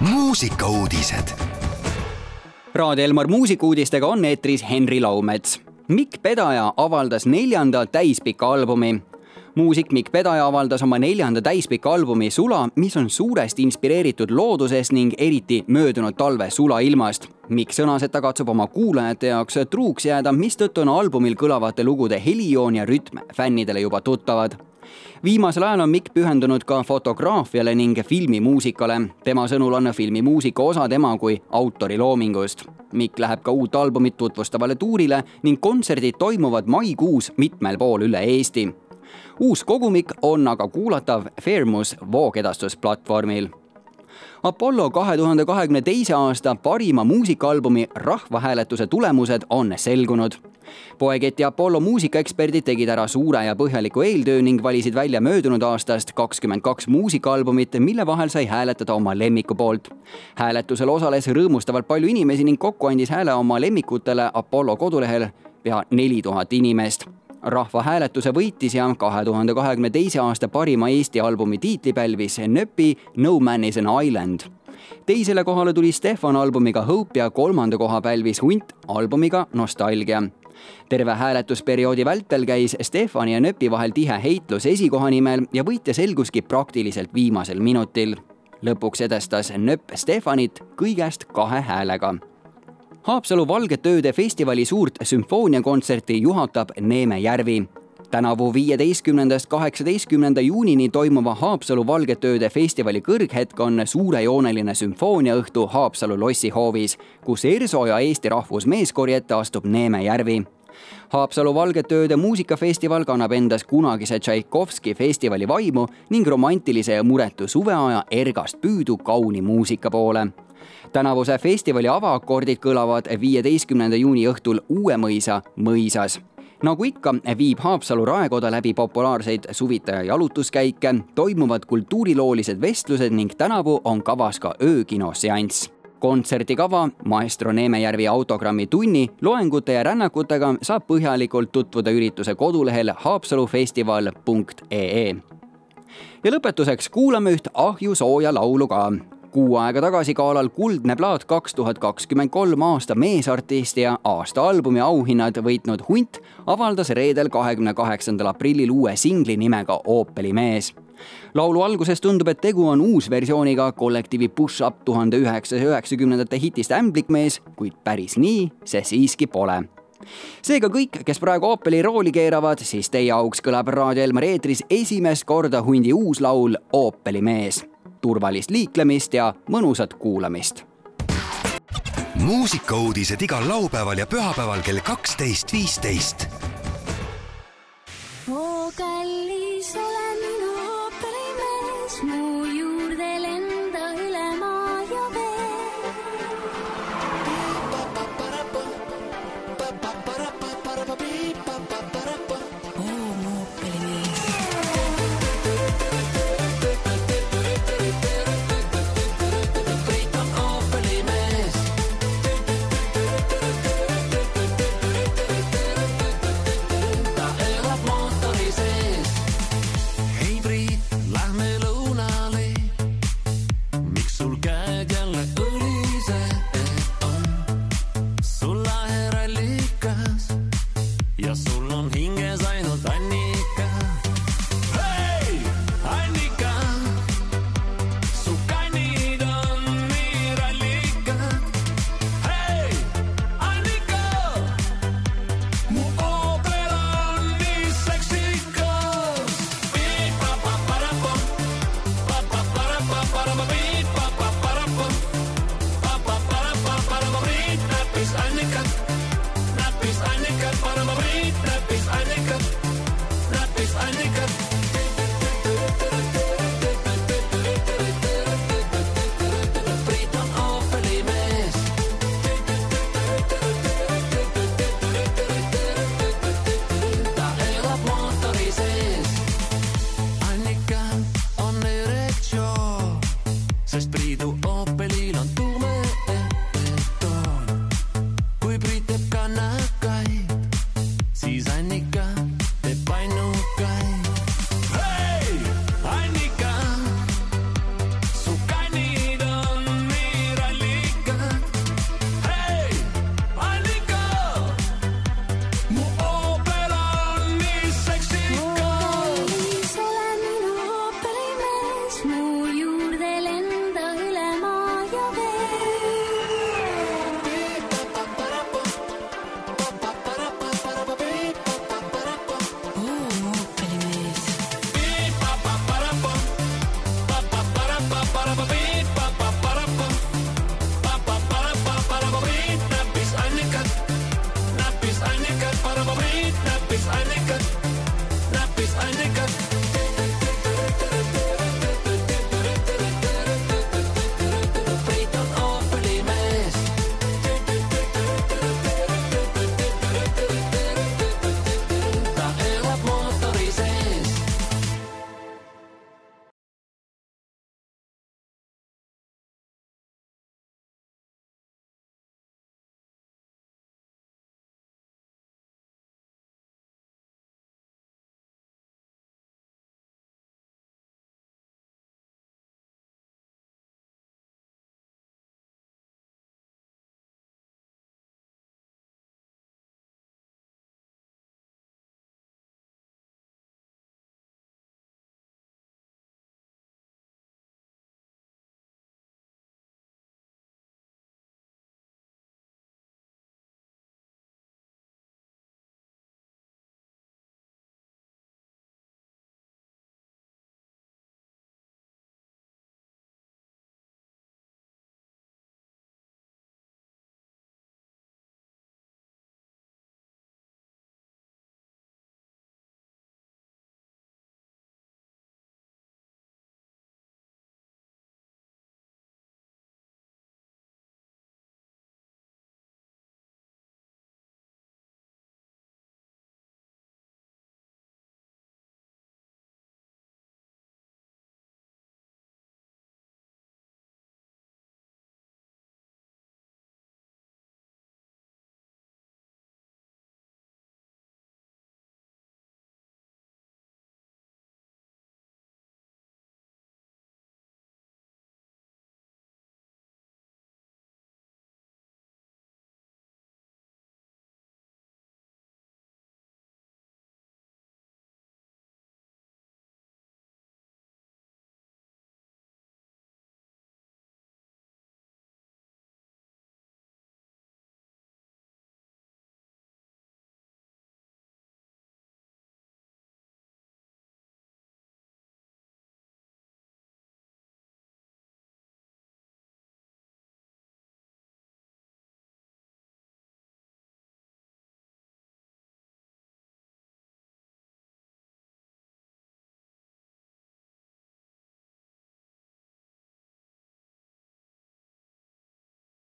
muusikauudised. Raadio Elmar muusikuudistega on eetris Henri Laumets. Mikk Pedaja avaldas neljanda täispika albumi. muusik Mikk Pedaja avaldas oma neljanda täispika albumi Sula, mis on suuresti inspireeritud loodusest ning eriti möödunud talve sulailmast. Mikk sõnas, et ta katsub oma kuulajate jaoks truuks jääda, mistõttu on albumil kõlavate lugude helijoon ja rütm fännidele juba tuttavad viimasel ajal on Mikk pühendunud ka fotograafiale ning filmimuusikale. tema sõnul on filmimuusika osa tema kui autori loomingust. Mikk läheb ka uut albumit tutvustavale tuurile ning kontserdid toimuvad maikuus mitmel pool üle Eesti. uus kogumik on aga kuulatav Fairmus voogedastusplatvormil Apollo kahe tuhande kahekümne teise aasta parima muusikaalbumi rahvahääletuse tulemused on selgunud. poeketi Apollo muusikaeksperdid tegid ära suure ja põhjaliku eeltöö ning valisid välja möödunud aastast kakskümmend kaks muusikaalbumit, mille vahel sai hääletada oma lemmiku poolt. hääletusel osales rõõmustavalt palju inimesi ning kokku andis hääle oma lemmikutele Apollo kodulehel pea neli tuhat inimest rahvahääletuse võitis ja kahe tuhande kahekümne teise aasta parima Eesti albumi tiitli pälvis Nööpi No Man is an Island. teisele kohale tuli Stefan albumiga Hope ja kolmanda koha pälvis Hunt albumiga Nostalgia terve hääletusperioodi vältel käis Stefani ja Nööpi vahel tihe heitlus esikoha nimel ja võitja selguski praktiliselt viimasel minutil. lõpuks edestas Nööp Stefanit kõigest kahe häälega Haapsalu Valgete Ööde festivali suurt sümfooniakontserti juhatab Neeme Järvi. tänavu viieteistkümnendast kaheksateistkümnenda juunini toimuva Haapsalu Valgete Ööde festivali kõrghetk on suurejooneline sümfooniaõhtu Haapsalu lossihoovis, kus ERSO ja Eesti Rahvusmeeskoori ette astub Neeme Järvi Haapsalu Valgete Ööde muusikafestival kannab endas kunagise Tšaikovski festivali vaimu ning romantilise ja muretu suveaja ergast püüdu kauni muusika poole tänavuse festivali avaakordid kõlavad viieteistkümnenda juuni õhtul Uue-Mõisa mõisas. Nagu ikka, viib Haapsalu raekoda läbi populaarseid suvitaja jalutuskäike, toimuvad kultuuriloolised vestlused ning tänavu on kavas ka öökinoseanss. Kontsertikava Maestro Neemejärvi autogrammi tunni loengute ja rännakutega saab põhjalikult tutvuda ürituse kodulehel haapsalufestival.ee. ja lõpetuseks kuulame üht ahju sooja laulu ka kuu aega tagasi galal Kuldne plaat kaks tuhat kakskümmend kolm aasta meesartist ja aasta albumi auhinnad võitnud Hunt avaldas reedel, kahekümne kaheksandal aprillil uue singli nimega Oopeli mees. laulu alguses tundub, et tegu on uusversiooniga kollektiivi Push Up tuhande üheksasaja üheksakümnendate hitist Ämblikmees, kuid päris nii see siiski pole seega kõik, kes praegu Opeli rooli keeravad, siis teie auks kõlab Raadio Elmar eetris esimest korda Hundi uus laul Opeli mees turvalist liiklemist ja mõnusat kuulamist. muusikauudised igal laupäeval ja pühapäeval kell kaksteist, viisteist. Jag såg någon hink